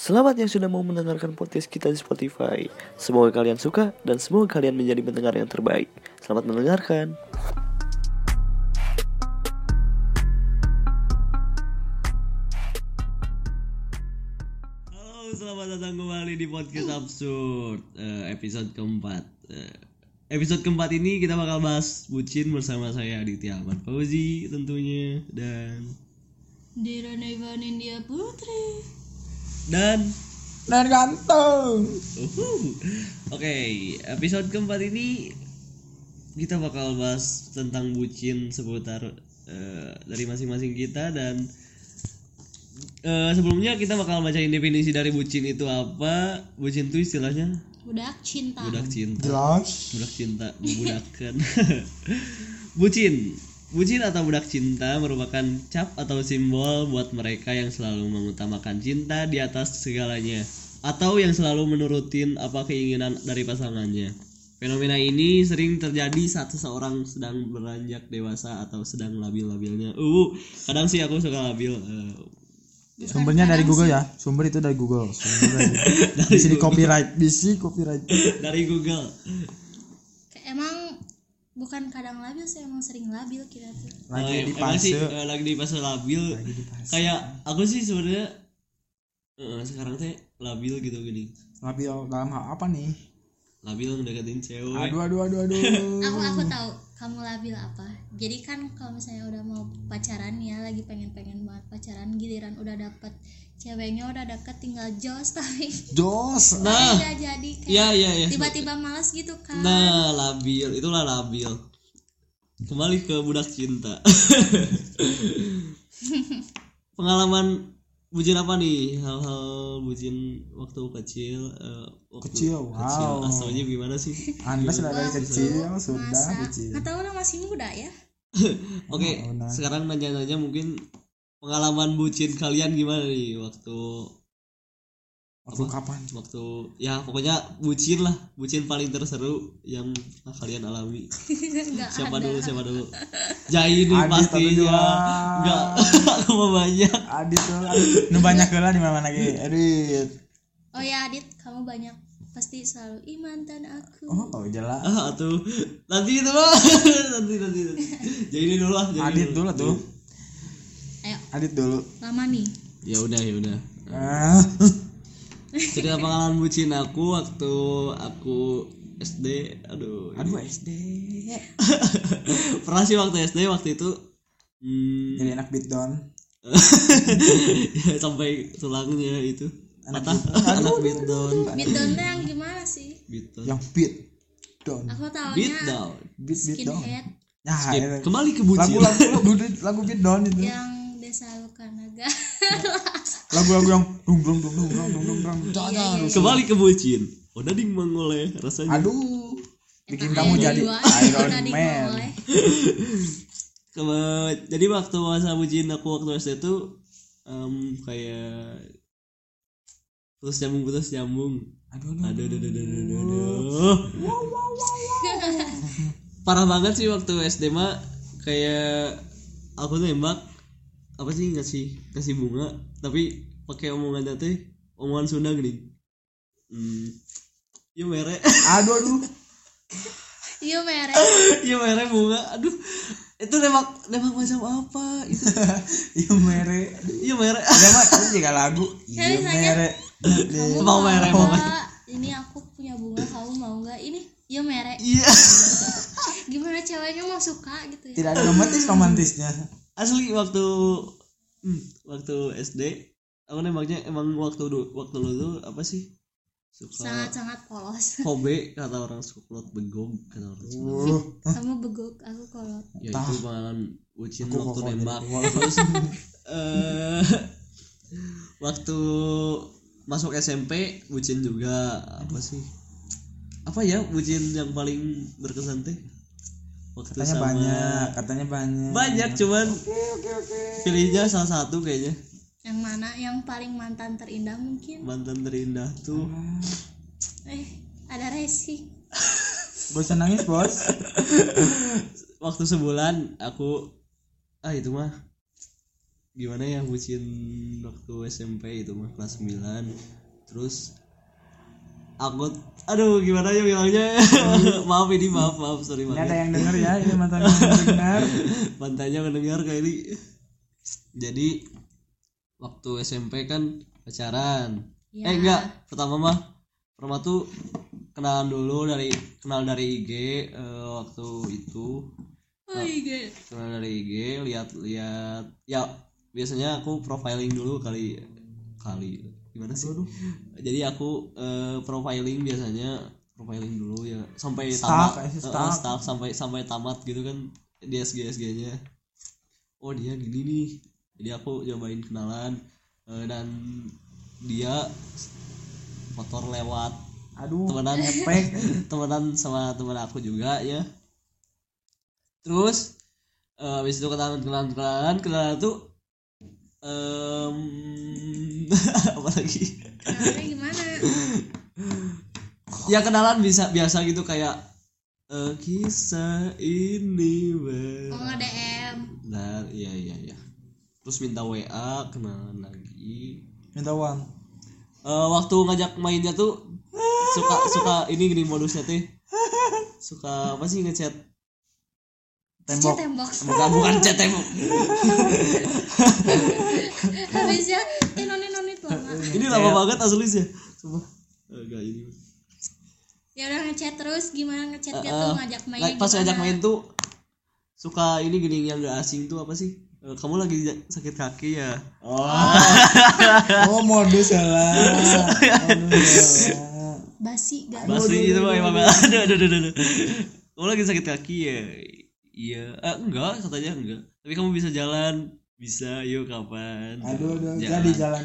Selamat yang sudah mau mendengarkan podcast kita di Spotify. Semoga kalian suka dan semoga kalian menjadi pendengar yang terbaik. Selamat mendengarkan. Halo, selamat datang kembali di podcast absurd Eh, episode keempat. Eh, episode keempat ini kita bakal bahas bucin bersama saya Aditya Ahmad Fauzi tentunya dan Dirana Ivan India Putri dan dan ganteng uhuh. Oke, episode keempat ini kita bakal bahas tentang bucin seputar eh, dari masing-masing kita dan eh, sebelumnya kita bakal bacain definisi dari bucin itu apa. Bucin itu istilahnya Budak cinta budak cinta. jelas budak cinta memudahkan bucin bucin atau budak cinta merupakan cap atau simbol buat mereka yang selalu mengutamakan cinta di atas segalanya atau yang selalu menurutin apa keinginan dari pasangannya. Fenomena ini sering terjadi saat seseorang sedang beranjak dewasa atau sedang labil-labilnya. Uh kadang sih aku suka labil eh, sumbernya dari Google ya. Sumber itu dari Google. Sumber dari di sini copyright. Bisi copyright. Dari Google. Kayak emang bukan kadang labil sih emang sering labil kita tuh. Oh, lagi di emang sih, fase eh, lagi di fase labil. Lagi di fase. Kayak aku sih sebenarnya eh, sekarang teh labil gitu gini. Labil dalam hal apa nih? Labil ngedeketin cewek. Aduh aduh aduh aduh. Aku aku tahu kamu labil apa. Jadi kan kalau misalnya udah mau pacaran ya lagi pengen pengen banget pacaran giliran udah dapet ceweknya udah deket tinggal jos tapi jos nah. udah jadi kayak iya iya iya. Tiba-tiba males gitu kan. Nah labil itulah labil. Kembali ke budak cinta. Pengalaman bucin apa nih? Hal-hal bucin waktu kecil eh, waktu Kecil, wow. asalnya gimana sih? Anda sudah dari kecil sudah kecil tahu lah masih muda ya. Oke Oh, nah. sekarang nanya-nanya mungkin pengalaman bucin kalian gimana nih? Waktu waktu kapan? Waktu ya pokoknya bucin lah. Bucin paling terseru yang kalian alami. Nggak siapa ada. dulu siapa dulu? Jai nih pastinya atau enggak aku mau banyak. Adit tuh nu banyak lah di mana lagi? Adit. Oh ya Adit kamu banyak. Pasti selalu ih mantan aku. Oh, oh jelas. Ah tuh nanti itu mah. Nanti nanti nanti. Jadi ini dulu lah jadi Adit dulu. tuh. Ayo Adit dulu. Lama nih. Ya udah ya udah. Ah. Cerita pengalaman bucin aku waktu aku SD aduh. Aduh SD pernah sih waktu SD waktu itu? Hmm, jadi anak beat down. Ya, sampai tulangnya itu. Anak patah. anak beat down. Beat down tuh yang gimana sih? Beat down. Yang beat down. Aku beat taunya down. Beat beat down. Ya Skip. itu. kembali ke lagu bucin. Lagu lagu lagu beat down itu. Yang tidak selalu karena galas lagu-lagu yang dung dung dung dung dung dung dung jangan kembali ke bucin udah oh, ding mengoleh rasanya. Aduh. Bikin kamu jadi Iron Man. jadi waktu masa bucin aku waktu SD itu um, kayak terus nyambung terus nyambung. Aduh aduh aduh aduh aduh, aduh, aduh. Parah banget sih waktu SD mah kayak aku nembak apa sih ngasih ngasih bunga tapi pakai omongan teh omongan Sunda gini. Hmm, iya mere. Aduh aduh. Iya mere. Iya mere bunga. Aduh itu nembak nembak macam apa itu? Iya mere. Iya mere. Ada mah itu juga lagu. Iya mere. Kamu Mau mere, mau ini aku punya bunga kamu mau nggak? Ini iya mere. Iya. Gimana ceweknya mau suka gitu ya? Tidak ada romantis romantisnya asli waktu hmm, waktu SD aku nembaknya emang waktu dulu waktu dulu tuh apa sih? Suka sangat sangat polos. hobe kata orang suklot begog kata orang Sunda. uh kamu begok aku kolot. Ya itu pengalaman bucin Aku waktu nembak. terus eh waktu masuk SMP bucin juga. Apa sih? Apa ya bucin yang paling berkesan teh waktu katanya sama banyak katanya banyak. Banyak cuman oke oke pilihnya salah satu kayaknya. Yang mana? Yang paling mantan terindah mungkin? Mantan terindah tuh. Eh ada resi. Usah nangis bos? Waktu sebulan aku ah itu mah. Gimana ya bucin waktu SMP itu mah kelas 9 terus aku aduh gimana ya bilangnya? Maaf ini maaf maaf sorry Ini ada banget yang denger ya, ini mantan yang dengar. pantainya mendengar kayak ini. Jadi waktu SMP kan pacaran. Ya. eh enggak. Pertama mah pertama tuh kenalan dulu dari kenal dari IG eh, waktu itu. Oh iya. kenal dari IG lihat-lihat. Ya biasanya aku profiling dulu kali kali gimana sih? Jadi aku eh, profiling biasanya profiling dulu ya sampai Stalk, tamat. Eh, stalk. stalk sampai sampai tamat gitu kan di SG SG nya oh dia gini nih. Jadi aku cobain kenalan eh, dan dia motor lewat. Aduh, temenan. Efek. temenan sama temen aku juga ya. Terus eh, habis itu kenalan kenalan kenalan kenalan tuh em, apa lagi Kenalnya gimana? ya kenalan bisa biasa gitu kayak eh, kisah ini ber Oh nge-DM. nah iya iya iya terus minta WA kenalan lagi Minta uang. Eh, waktu ngajak mainnya tuh suka suka ini gini modusnya teh suka apa sih ngechat Tembok. Chat tembok. bukan bukan tembok Habisnya eh nonit nonit lama. ini lama banget asli sih coba enggak ini Ya udah ngechat terus gimana ngechatnya Eh, tuh eh, ngajak main. like, pas ngajak main tuh suka ini gini yang gak asing tuh apa sih Eh, kamu lagi sakit kaki ya Oh, modus salah. Modus salah. Basi gak? Basi gitu mah emang aduh aduh aduh aduh kamu lagi sakit kaki ya iya eh, enggak katanya enggak tapi kamu bisa jalan bisa yuk kapan Aduh, aduh, Jalan. jadi jalan.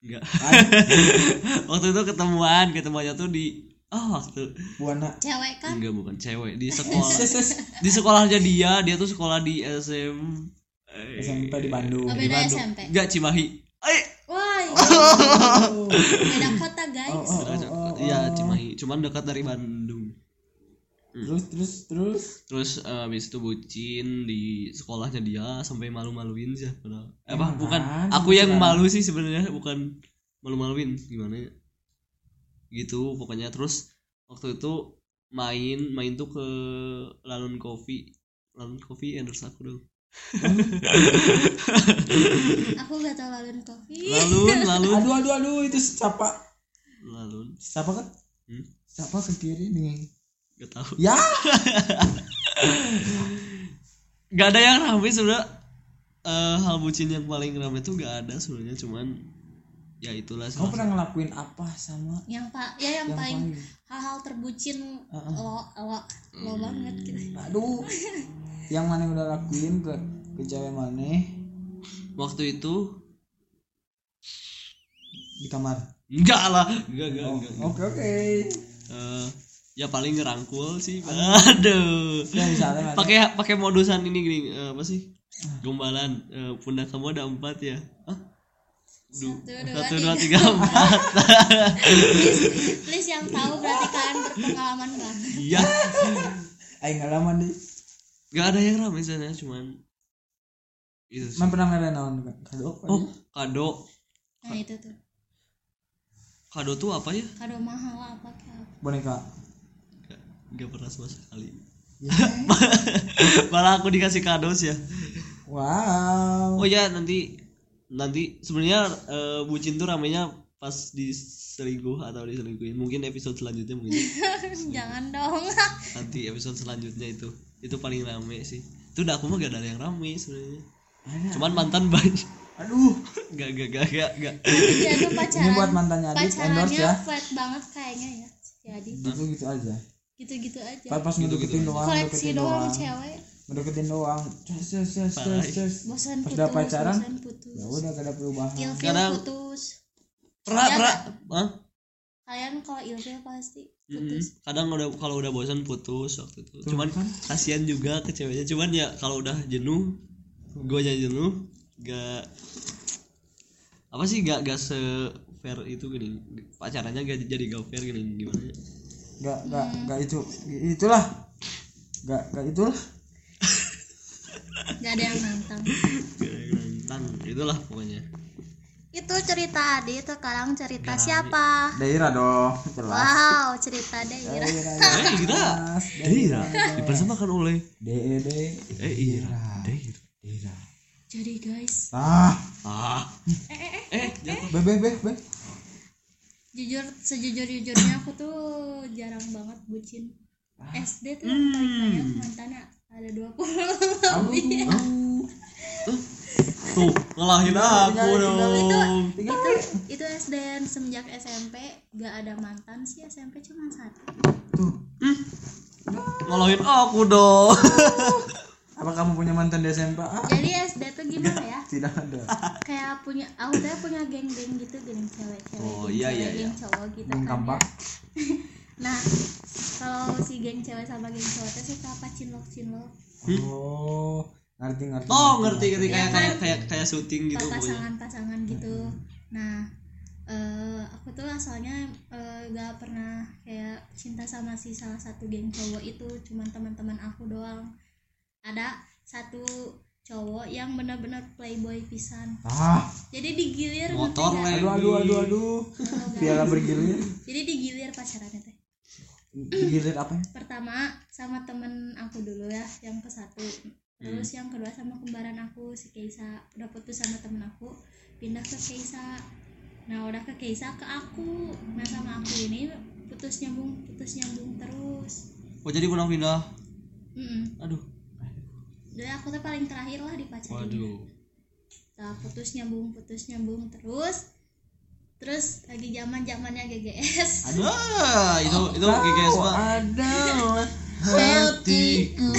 enggak waktu itu ketemuan ketemuannya tuh di oh waktu Buana. Cewek kan? enggak bukan cewek di sekolah di sekolahnya dia dia tuh sekolah di SM eh, SMP di Bandung. Oh, di Bandung. SMP. enggak Cimahi eh Wah, Oh, beda kota guys. oh, oh, oh, iya oh. Cimahi cuman dekat dari Bandung Terus, terus, terus. terus eh, habis itu bucin di sekolahnya dia sampai malu-maluin sih padahal eh, apa bukan aku yang malu sih sebenarnya bukan malu-maluin gimana ya gitu pokoknya terus waktu itu main main tuh ke Lalun Coffee Lalun Coffee endorse aku dong Aku gak tau lalun kopi. Lalun Lalun Aduh, aduh, aduh, itu siapa? Lalun Siapa kan? Hmm? Siapa ke kiri nih? Gak tahu Ya, gak ada yang rame sebenarnya Eh, hal bucin yang paling rame tuh gak ada sebenarnya cuman ya itulah kamu pernah ngelakuin apa sama Yang pak, ya yang, yang paling hal-hal terbucin Heeh. lo lo lo banget gitu. Aduh, yang mana udah lakuin ke ke cewek mana waktu itu di kamar? enggak lah enggak enggak Oh, enggak, enggak. Oke oke. Eh, ya paling ngerangkul sih aduh Ya pakai pakai modusan ini gini eh, apa sih gombalan Eh, pundak kamu ada empat ya Hah? Du- Satu, dua, satu tiga. dua tiga empat please, please yang tahu berarti kalian berpengalaman banget. iya Aing ngalaman deh. nggak ada yang ramai sana cuman itu sih. Pernah ngadain naon kado? oh kado Nah itu tuh kado tuh apa ya kado mahal apa kayak. Boneka. Nggak, pernah sama sekali Ya. malah aku dikasih kado sih ya Wow. oh ya nanti nanti sebenarnya eh, bucin tuh ramenya pas diselingkuh atau diselingkuhin mungkin episode selanjutnya mungkin Jangan dong. nanti episode selanjutnya itu itu paling rame sih itu udah aku mah gak ada yang rame sebenarnya cuman mantan banyak Aduh, gak gak gak gak gak ya pacaran. ini buat mantannya Adit endorse pacarannya ya. flat banget kayaknya ya. Si Adit Gitu gitu aja. Gitu-gitu aja. Pas pas ngedeketin doang, Koleksi ngedeketin doang doang. cewek. Ngedeketin doang. Ces ces Parah. ces ces. Bosan Pas putus. udah pacaran. Ya udah gak ada perubahan. Ilfil Kadang- putus. pernah Ya, pernah Hah? Kalian kalau ilfil pasti putus. kadang udah kalau udah bosan putus waktu itu cuman kan? kasihan juga ke ceweknya cuman ya kalau udah jenuh gue jenuh gak apa sih gak gak se fair itu gini pacarannya gak jadi gak fair gini gimana Gak gak gak itu itulah. Gak gak itulah. Gak ada yang nantang. Gak ada yang nantang. itulah pokoknya. Itu cerita Adi sekarang cerita siapa? Daerah dong jelas. Wow cerita Daira. Eh Ira Ira dipersamakan oleh de de eh Ira. Ira daerah jadi guys. Ah. Ah. Eh jatuh. Be be be be jujur sejujur jujurnya aku tuh jarang banget bucin. SD tuh paling banyak mantannya ada 20 lebih. tuh. Ngalahin aku dong. Itu itu SD dan semenjak SMP gak ada mantan sih SMP cuma satu. Tuh. Ngalahin aku dong apa kamu punya mantan di SMP ah. Jadi SD tuh gimana ya? tidak ada. Kayak punya aku tuh punya geng-geng gitu geng cewek-cewek Oh, geng iya, cewek, iya, iya. geng cowok gitu Geng kan kampak. ya. nah kalau si geng cewek sama geng cowok tuh suka apa? Cinlok cinlok oh ngerti ngerti oh ngerti ngerti Iya kayak kan? kayak kayak kayak syuting gitu pokoknya. Pasangan-pasangan gitu. Nah eh, aku tuh asalnya eh, gak pernah kayak cinta sama si salah satu geng cowok itu. Cuman teman-teman aku doang ada satu cowok yang benar-benar playboy pisan. Ah. Jadi digilir Motor, nggak? lem. aduh aduh aduh aduh. Piala bergilir. Jadi digilir pacarannya teh. Gilir apa? Pertama sama temen aku dulu ya yang ke satu. Terus yang kedua sama kembaran aku si Keisa. Udah putus sama temen aku pindah ke Keisa. Nah udah ke Keisa ke aku. Nah sama aku ini putus nyambung putus nyambung terus. Oh jadi pernah pindah? Mm-mm. aduh jadi aku tuh paling terakhir lah dipacarin waduh. Nah, putus nyambung putus nyambung terus terus lagi zaman zamannya GGS aduh. Itu itu GGS mah ada hatiku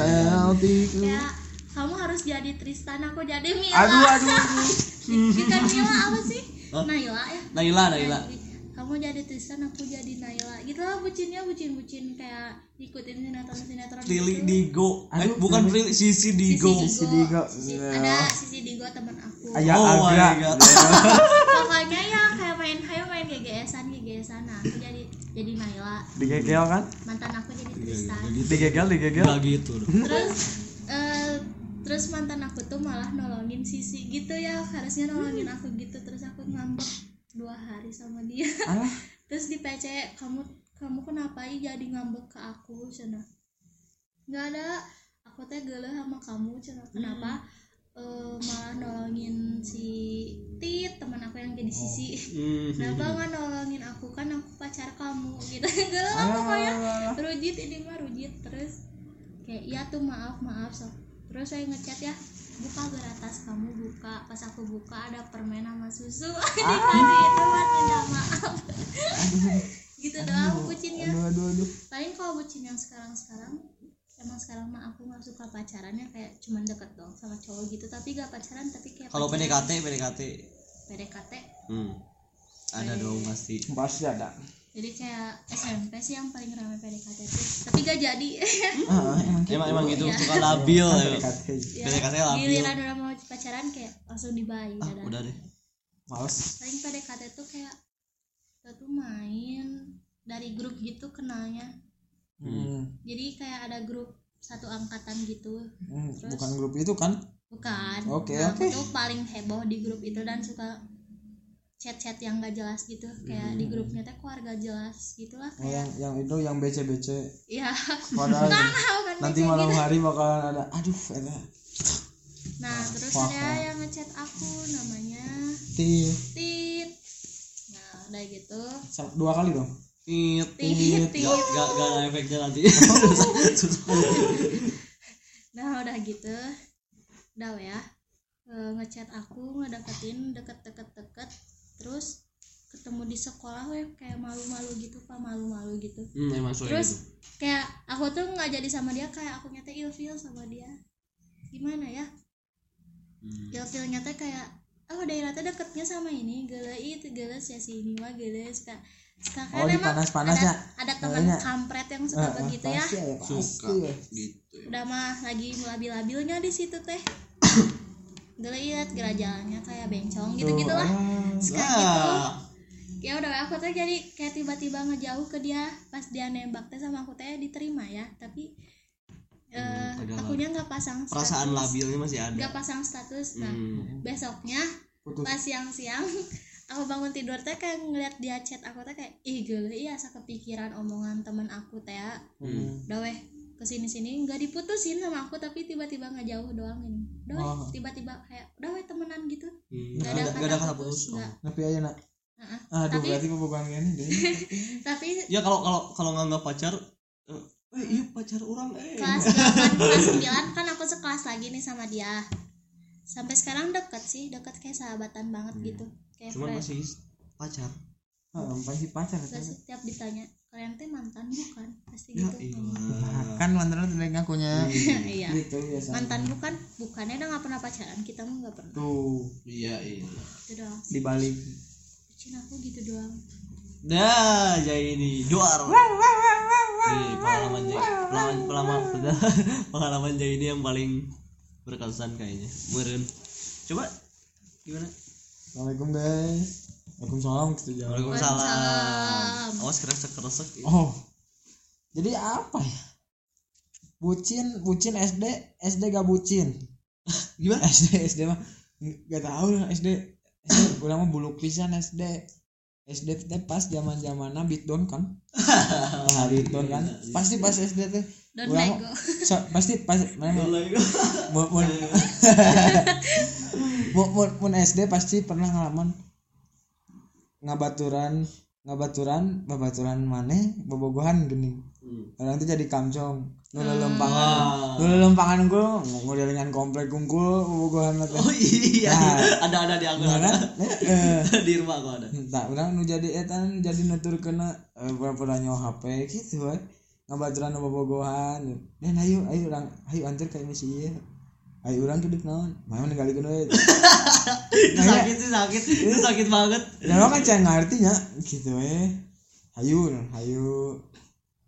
hatiku kayak kamu harus jadi Tristan aku jadi Mila. Aduh aduh aduh. Bukan Mila apa sih? Naila ya. Naila. Naila kamu jadi Tristan aku jadi Naila. Gitu lah bucinnya bucin bucin kayak ikutin sinetron sinetron Lili gitu. Digo. Eh Aduh, bukan Lili. Lili Sisi Sisi Digo. Sisi Digo. Iya. ada sisi Digo teman aku. Ayah Oh agra God. pokoknya ya kayak main kayak main GGSan GGSan nah aku jadi jadi Naila. Digegel kan? Mantan aku jadi Tristan digegel digegel. Gak gitu dong. Terus eh, terus mantan aku tuh malah nolongin sisi gitu ya. Harusnya nolongin aku gitu terus aku ngambek dua hari sama dia. Alah. Terus di PC kamu kamu kenapa ya jadi ngambek ke aku? Cina. Nggak ada aku teh geuleuh sama kamu cina. Kenapa? Eh, malah nolongin si Tit teman aku yang jadi sisi. Hmm. kenapa nggak nolongin aku? Kan aku pacar kamu. Gitu. Geuleuh lah pokoknya. Rujit ini mah rujit terus. Kayak iya tuh maaf maaf sok. Terus saya ngechat ya buka geratas kamu buka. Pas aku buka ada permen sama susu. Dikasih itu buat minta maaf. Gitu doang bucinnya. aduh aduh aduh. Paling kalau bucin yang sekarang sekarang emang sekarang mah aku nggak suka pacarannya kayak cuman deket dong sama cowok gitu. Tapi gak pacaran tapi kayak kalau. PDKT PDKT PDKT hmm. ada dong pasti. Pasti ada jadi kayak SMP sih yang paling ramai PDKT itu tapi gak jadi ah emang emang emang gitu Iya. suka labil ya. PDKT ya, PDKT labil. giliran udah mau pacaran kayak langsung dibayi ah dadah. udah deh males paling PDKT tuh kayak kita tuh main dari grup gitu kenalnya hmm. jadi kayak ada grup satu angkatan gitu Hmm, Terus? bukan grup itu kan bukan Oke, Nah, oke. aku tuh paling heboh di grup itu dan suka chat-chat yang gak jelas gitu. Kayak di grupnya teh keluarga jelas gitulah Hmm. oh, yang kayak yang itu yang BC BC ya padahal bukan nanti kayak malam gitu. hari bakalan ada aduh ada. Nah terus Wah, ada yang ngechat aku namanya tit. Tit. Nah udah gitu. Dua kali dong? Tit. Tit Tit. Gak, gak, gak ada efeknya nanti. Nah udah gitu. Udah ya. E, ngechat aku ngedeketin deket-deket deket terus ketemu di sekolah we kayak malu-malu gitu pak malu-malu gitu. Hmm, emang suka terus gitu? kayak aku tuh nggak jadi sama dia kayak aku nyata ilfil sama dia. Gimana ya? Hmm. ilfilnya teh kayak oh daerah teh deketnya sama ini geles geles ya si ini mah geles kak. Oh, sekarang di emang panas-panas ada, ya? ada teman kampret yang suka ah, begitu ya. ya suka ya. gitu udah mah lagi labil-labilnya di situ teh geliat gerajalannya kayak bencong gitu gitu lah ah. sekarang gitu Wah. ya udah aku tuh jadi kayak tiba-tiba ngejauh ke dia pas dia nembak teh sama aku teh diterima ya tapi eh, ada akunya nggak pasang perasaan status. labilnya masih ada nggak pasang status nah Hmm. besoknya Putus. pas siang-siang aku bangun tidur teh kayak ngeliat dia chat aku teh kayak ih geuleuh iya asa kepikiran omongan teman aku teh ya. Hmm. udah weh ke sini sini nggak diputusin sama aku tapi tiba-tiba nggak jauh doang ini weh Oh. tiba-tiba kayak udah weh temenan gitu Hmm. nggak Nggak ada, nggak ada kata putus Oh. nggak. Tapi aja nak. Heeh. Aduh Tapi- berarti ini deh. tapi ya kalau kalau kalau nganggap pacar eh eh, iya pacar orang eh kelas 8 kelas 9 kan aku sekelas lagi nih sama dia sampai sekarang deket sih deket kayak sahabatan banget gitu kayak cuman friend. masih pacar Ah, pasti pacar Terus setiap ditanya kalian teh mantan bukan pasti ya gitu iya Kan mantan udah ngakunya. iya Gitu biasa. mantan bukan bukannya udah nggak pernah pacaran kita mah nggak pernah Tuh iya iya itu doang dibalik. Cina aku gitu doang Nah, jadi ini duar. Nih, pengalaman jadi pengalaman pengalaman pengalaman jadi ini yang paling berkesan kayaknya. Meren. Coba gimana? Assalamualaikum guys. Waalaikumsalam gitu jawab. Waalaikumsalam. Awas kresek kresek. Oh. Jadi apa ya? Bucin, bucin SD, SD gak bucin. Gimana? SD, SD mah gak tahu lah SD. SD udah mah buluk pisan SD. SD teh pas zaman zamannya beatdown kan. Nah, beatdown kan. Pasti pas SD teh. Nego. so- pasti pas mana mun- mun- mun SD pasti pernah ngalaman ngabaturan ngabaturan babaturan maneh bobogohan geuning orang itu jadi kamcong nulu lempangan Ah. nulu lempangan gua ngodelingan komplek unggul bobogohan teh Oh iya, Nah. ada ada di aku ada. kan? Eh, di rumah aku ada. tak urang nu jadi eta nu jadi nutur kena eh, pura-pura nyawa HP gitu we ngabaturan bobogohan dan ayo ayo urang ayo antar ka misi ieu ayo urang kedek naon mah ninggalikeun we Itu sakit sih sakit. Itu sakit banget. Dan lo kan jangan ngerti nya gitu eh. Hayu, hayu.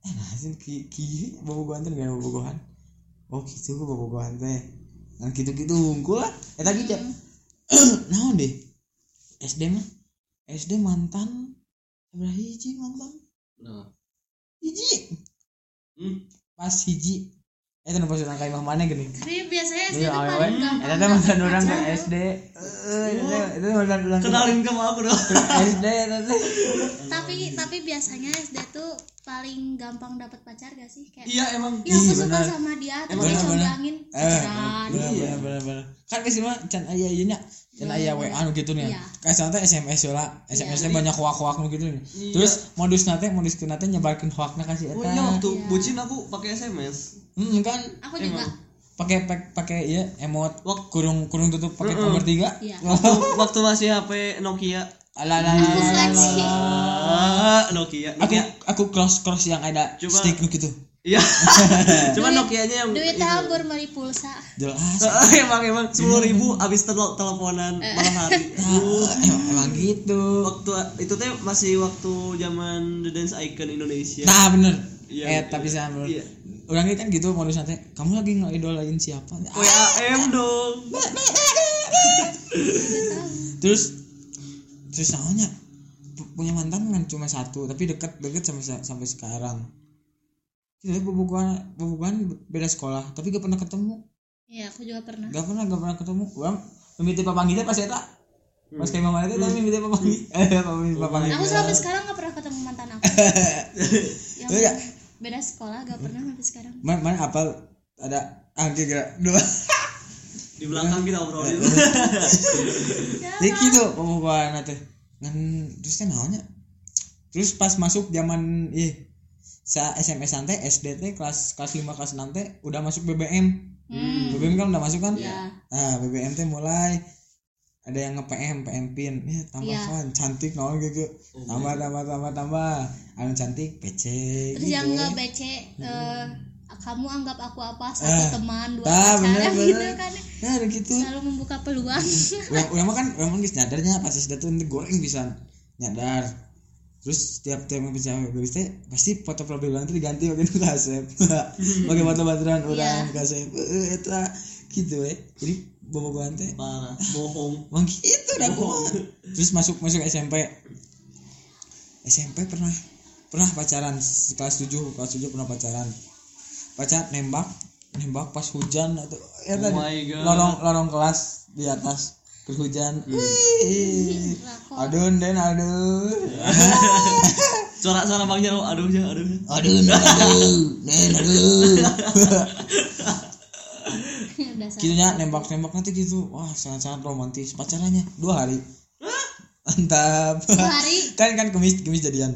Eh nah sih ki ki bobogohan teh gak bobogohan. Oh gitu ku bobogohan teh. Nah gitu-gitu unggul lah. Eta gitu. Naon deh? SD mah SD mantan berapa hiji mantan? Nah. Hiji. Hmm. Pas hiji. Eta nu pas urang ka imah mana gini. tapi biasanya SD Iya, itu awewe. paling gampang Eta teh mantan urang ke. SD. Eh, eta teh mantan urang ke Kenalin ke aku dong. SD tapi tapi biasanya SD tuh paling gampang dapat pacar gak sih kayak Iya emang. ya aku Ih, suka bener. sama dia terus Bener, bener. dicomblangin Eh, pacaran bener bener bener bener. Kan geus mah can aya ieu nya. Can aya WA nu kitu nya. Iya. Kayak teh SMS heula. SMS teh banyak hoak-hoak nu kitu nya. Terus modus nate modus teh nate nyebarkeun hoakna ka si Oh eta. iya waktu Iya. bucin aku pakai SMS. Hmm kan aku juga pakai pakai pakai ieu emot Wak- kurung kurung tutup pakai nomor 3. Iya. Waktu, waktu masih HP Nokia. Alah alah alah, alah, Seleksi. Ah, Nokia. Aku Nokia. aku cross cross yang ada Coba. stick nu kitu. Iya. Cuma Nokianya yang duit tabur beli pulsa Jelas. emang emang sepuluh ribu abis tel teleponan malam hari. Uh, emang, emang gitu. waktu itu teh masih waktu zaman The Dance Icon Indonesia. Nah bener. Iya, eh iya. tapi saya. Iya. Orang ini kan gitu modus nanti. Kamu lagi ngeidolain siapa? WAM dong. terus terus pu- punya mantan kan cuma satu tapi deket deket sampai sa- sampai sekarang. Kita bobogohan bobogohan beda sekolah tapi gak pernah ketemu. Iya aku juga pernah. Gak pernah gak pernah ketemu. Orang mimiti papanggi teh pas eta. Pas kayak mama itu tapi mimiti papanggi eh mimiti papanggi aku sampai sekarang gak pernah ketemu mantan aku. Yang iya. beda sekolah gak pernah sampai sekarang. Mana mana apal? Ada angke gerak. dua Di belakang kita obrolin. ya gitu bobogohan teh. Ngan terus teh naonnya terus pas masuk zaman ih sa SMS nanti SD teh kelas kelas 5 kelas 6 teh udah masuk BBM hmm. BBM kan udah masuk kan? Ya nah BBM teh mulai ada yang nge PM PM pin. Ya tambah Iya. kan cantik naon gitu tambah tambah tambah tambah. Anu cantik PC terus gitu yang ya. nggak BC eh, kamu anggap aku apa satu Ah. teman dua Ah, pacaran bener, gitu bener. kan ya ada gitu selalu membuka peluang mah kan mah geus nyadarnya pas SD tuh nanti goreng bisa nyadar terus setiap tiap bisa teh pasti foto profil orang tuh diganti pakai nu kasep pakai foto baturan orang kasep eh eta gitu eh jadi bobogohan teh Parah, bohong. Emang gitu dah. Terus masuk masuk SMP. SMP pernah pernah pacaran kelas 7 kelas 7 pernah pacaran pacar nembak nembak pas hujan atau ya Oh tadi lorong lorong kelas di atas terus hujan. Hmm. Adun den adun suara suara bang Jaro aduh ya aduh. Adun den adun den adun Dasar. gitunya nembak nembak nanti gitu. Wah sangat sangat romantis. Pacarannya dua hari. Mantap. Dua hari. kan kan kemis kemis jadian.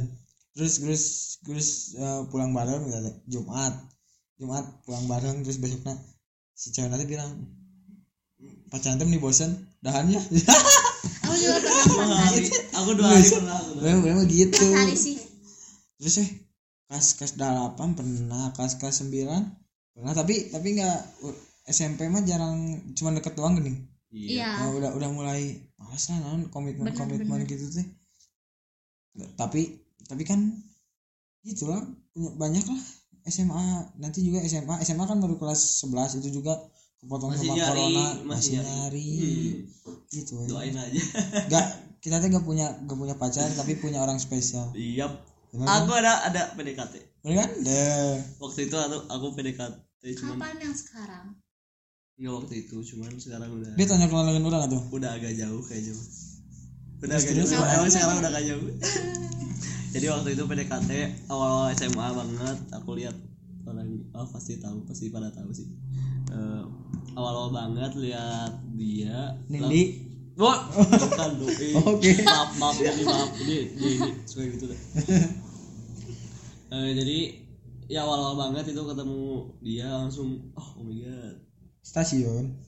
Terus terus terus eh, pulang bareng gitu, Jumat Jumat pulang bareng terus besoknya si cewek nanti bilang pacaran tuh nih bosen dahannya Aku juga pernah empat hari. aku dua hari pernah aku dua hari. memang memang gitu sih. terus eh kas kas delapan pernah kas kas sembilan pernah tapi tapi nggak SMP mah jarang cuma deket doang gini iya. Oh, udah udah mulai malas lah non komitmen Bener, komitmen bener. gitu teh Nggak, tapi tapi kan gitulah banyak lah SMA nanti juga SMA SMA kan baru kelas 11 itu juga kepotong Masih sama nyari, corona masih masih nyari. nyari. Hmm. gitu ya. doain aja. Gak kita tuh gak punya gak punya pacar tapi punya orang spesial. Iya Bener kan? aku ada ada PDKT kan? Deh waktu itu aku aku PDKT cuman Kapan yang sekarang? nggak waktu itu cuman sekarang udah. Dia tanya kenalan orang tuh? Udah agak jauh kayaknya. Udah Terus, agak jauh. emang sekarang udah agak jauh jadi waktu itu PDKT awal SMA banget aku lihat orang oh pasti tahu pasti pada tahu sih. Eh, awal-awal banget lihat dia Nindi? Wah, bukan dong. Eh, Oke. Maaf, maaf ini maaf. Ini ini, ini suka gitu deh. Eh, jadi ya awal-awal banget itu ketemu dia langsung oh, oh my god. Stasiun?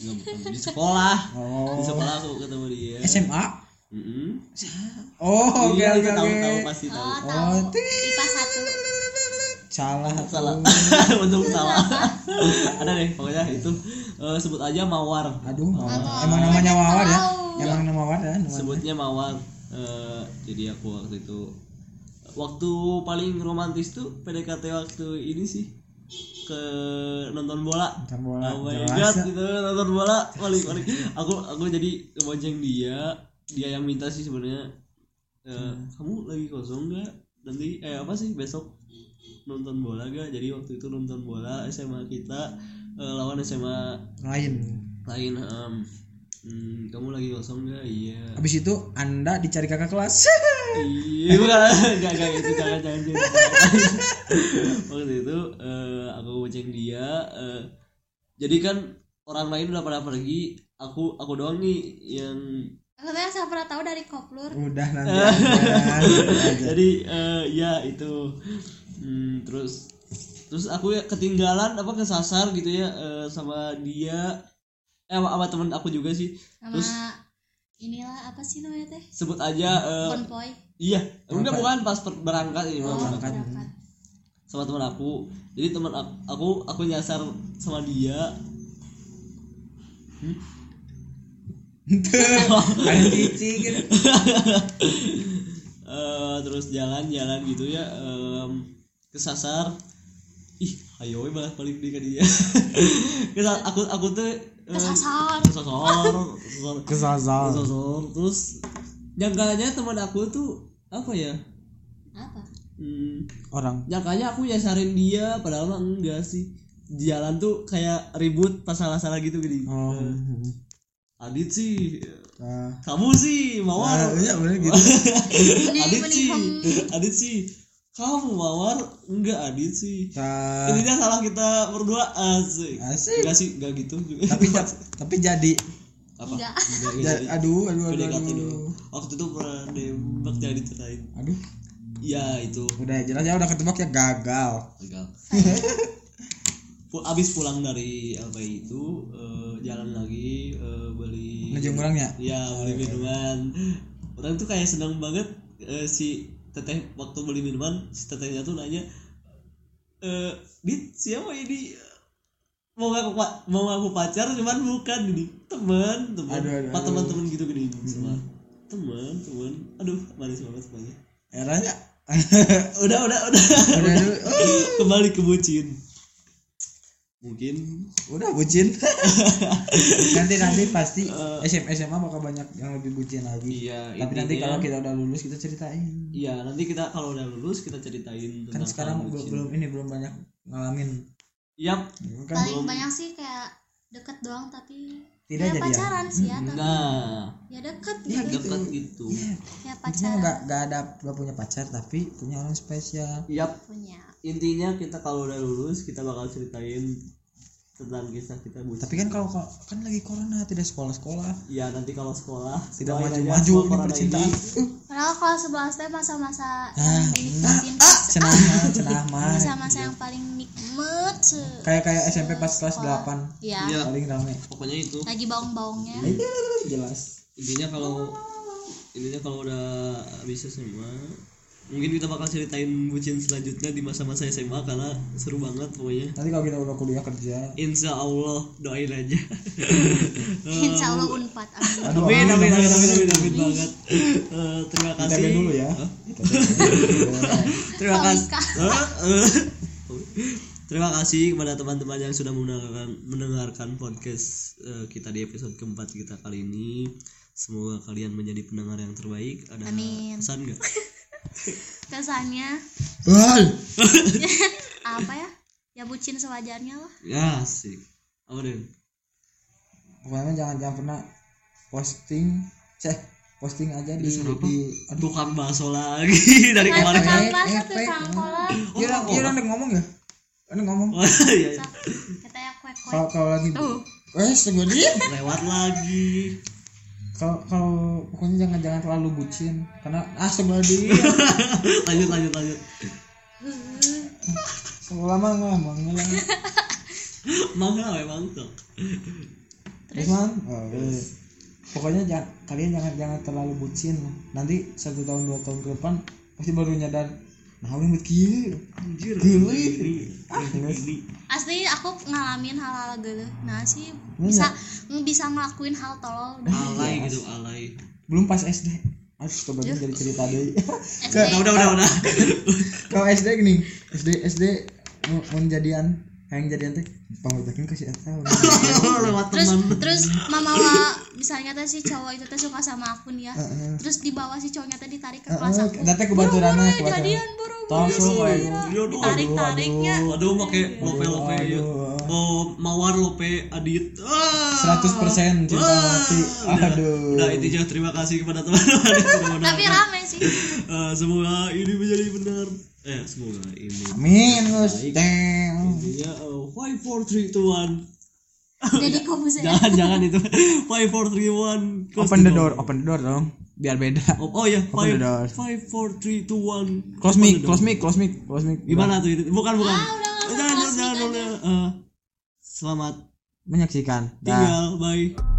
Nggak bukan. Di sekolah. Di oh sekolah aku ketemu dia. SMA Mm-mm. oh oke iya oke itu tahu oke. tahu pasti tahu. Oh, Oh, tahu. ting. IPA satu. salah salah. Untung salah. Ada deh pokoknya itu. Eh, sebut aja mawar. Aduh mawar. Aduh, emang namanya mawar ya? Emang nama mawar ya namanya. sebutnya mawar. Eh, jadi aku waktu itu waktu paling romantis tuh PDKT waktu ini sih. Ke nonton bola. Nonton bola, oh my jelas. god gitu nonton bola paling paling aku aku jadi bonceng dia dia yang minta sih sebenarnya Eh, kamu lagi kosong nggak? Nanti eh apa sih besok nonton bola gak jadi waktu itu nonton bola SMA kita eh, lawan SMA lain. lain em, hmm, kamu lagi kosong nggak? Iya. Habis itu anda dicari kakak kelas. Iya, bukan, enggak, enggak gitu, jangan, jangan, jangan. Waktu itu eh, aku bonceng dia, eh, jadi kan orang lain udah pada pergi, aku aku doang nih yang, Yang saya pernah tahu dari koplur. udah nanti aja. jadi eh, ya itu, Hmm, terus terus aku ya ketinggalan apa kesasar gitu ya eh, sama dia, eh sama, sama temen aku juga sih, Sama Terus? inilah apa sih namanya teh? sebut aja, eh, Konvoy. iya, enggak Apa? bukan pas per- berangkat ini, Oh, berangkat. berangkat. sama teman aku jadi teman aku aku, aku nyasar sama dia ada cici gitu. Eh, terus jalan-jalan gitu ya em, kesasar. Ih ayo we malah balik di dia. Kesa- aku aku tuh eh, Kesasar. kesasar kesasar. Kesasar. Kesasar terus nyangkanya teman aku tuh apa ya? Apa? hmm, orang. Nyangkanya aku nyasarin dia padahal mah enggak sih. Jalan tuh kayak ribut pas salah-salah gitu gini. Oh. Eh, Adit sih nah, kamu sih mawar. Nah, iya bener gitu. Ini Adit sih. Adit sih kamu mawar enggak Adit sih. Nah, intinya salah kita berdua asik. Asik. enggak sih enggak gitu juga. Tapi tapi jadi. Apa? Enggak. enggak, enggak Ja- jadi. aduh aduh aduh PDKT aduh. doang. waktu itu pernah nembak jadi diceritain aduh. Ya itu. Udah jelas ya udah ketebak ya gagal. Gagal. Abis pulang dari apa itu eh, jalan lagi eh, beli ngejung orangnya ya beli minuman. Orang tuh kayak senang banget eh, si teteh waktu beli minuman si tetehnya tuh nanya eh dit siapa ini? Mau ngaku mau ngaku pacar cuman bukan gini teman teman aduh. teman-teman gitu gini semua. Teman teman aduh manis banget semuanya. Eranya udah udah udah. Udah oh, kembali ke bucin mungkin. Udah bucin. Nanti nanti pasti SMA SMA bakal banyak yang lebih bucin lagi. Iya tapi nanti kalau kita udah lulus kita ceritain. Iya nanti kita kalau udah lulus kita ceritain kan sekarang belum bucin. belum ini belum banyak ngalamin. Yap. kan? Paling banyak sih kayak deket doang tapi Tidak kayak jadian. pacaran sih ya tapi Nah, ya deket Ya, gitu. Dekat gitu. Iya. kayak Intinya pacaran. nggak nggak ada nggak punya pacar tapi punya orang spesial. Yap. punya. Intinya kita kalau udah lulus kita bakal ceritain tentang kisah kita bucin. tapi kan kalau kalau- kan lagi corona tidak sekolah sekolah ya nanti kalau sekolah. Tidak doain maju aja maju semoga ini percintaan. padahal kalau sebelas teh masa-masa Ah, yang dinikmatin cenah mah, cenah mah masa-masa yang paling nikmat kayak kayak SMP pas kelas sekolah. 8 ya Iya. paling rame. Pokoknya itu. lagi baung-baungnya Iya, jelas. Intinya kalau intinya kalau udah bisa semua mungkin kita bakal ceritain bucin selanjutnya di masa-masa SMA karena seru banget pokoknya. nanti kalau kita udah kuliah kerja Insya Allah doain aja. insya Allah unpad amin aduh Amin amin amin amin amin, amin Amin. banget. Eh, terima kasih. dulu ya. Terima kasih. Eh. Terima kasih kepada teman-teman yang sudah mendengarkan mendengarkan podcast eh, kita di episode keempat kita kali ini. Semoga kalian menjadi pendengar yang terbaik. Ada Amin. pesan nggak? Kesannya apa ya ya bucin sewajarnya lah Ya sih. Apa deh? pokoknya jangan jangan pernah posting ceh posting aja di Di apa? di aduh Tukang bakso lagi dari kemarin. iya Oh, iya oh. ada ngomong ya ada ngomong Oh, iya, iya. Kita ya kue kue kalau lagi tuh eh segede Lewat lagi. Kalau kalau pokoknya jangan jangan terlalu bucin karena ah segede lanjut lanjut lanjut. lama ngomong ngelang Mangga memang tuh. terus man oh, iya. pokoknya jangan kalian jangan jangan terlalu bucin nanti satu tahun dua tahun ke depan pasti baru nyadar nah udah begini Anjir. Geli. Ah, Terus? Asli aku ngalamin hal-hal gitu nah sih Iya. bisa bisa ngelakuin hal tolol. Alay gitu, alay. belum pas SD aduh coba jadi cerita deh. SD Udah udah udah udah. kalau SD gini SD SD mau mau jadian yang jadian teh pangutakin kasih tahu Lewat terus teman. terus mama wa, misalnya teh si cowok itu teh suka sama aku nih ya Heeh. terus di bawah si cowoknya teh ditarik ke kelas aku Data kebanturan Buru-buru kebanturan. jadian buru-buru Tolong sih suruh, gitu. aduh, aduh, tarik tariknya Aduh, pakai lope lope ya. Oh, mawar lope adit. Ah. 100% cinta mati Udah, aduh Udah intinya terima kasih kepada teman-teman tapi rame sih Eh, semoga ini menjadi benar. Eh, semoga ini. amin Gus Intinya eh, five four three two one. jadi komuser Jangan jangan itu. Five four three one. Open the door open the door dong biar beda Oh, oh ya, Open the door. five five four three two one. close mic close mic close mic close mic Gimana tuh itu? Bukan bukan. Ah, udah, usah jangan jangan jangan. Eh, selamat menyaksikan tinggal. Bye.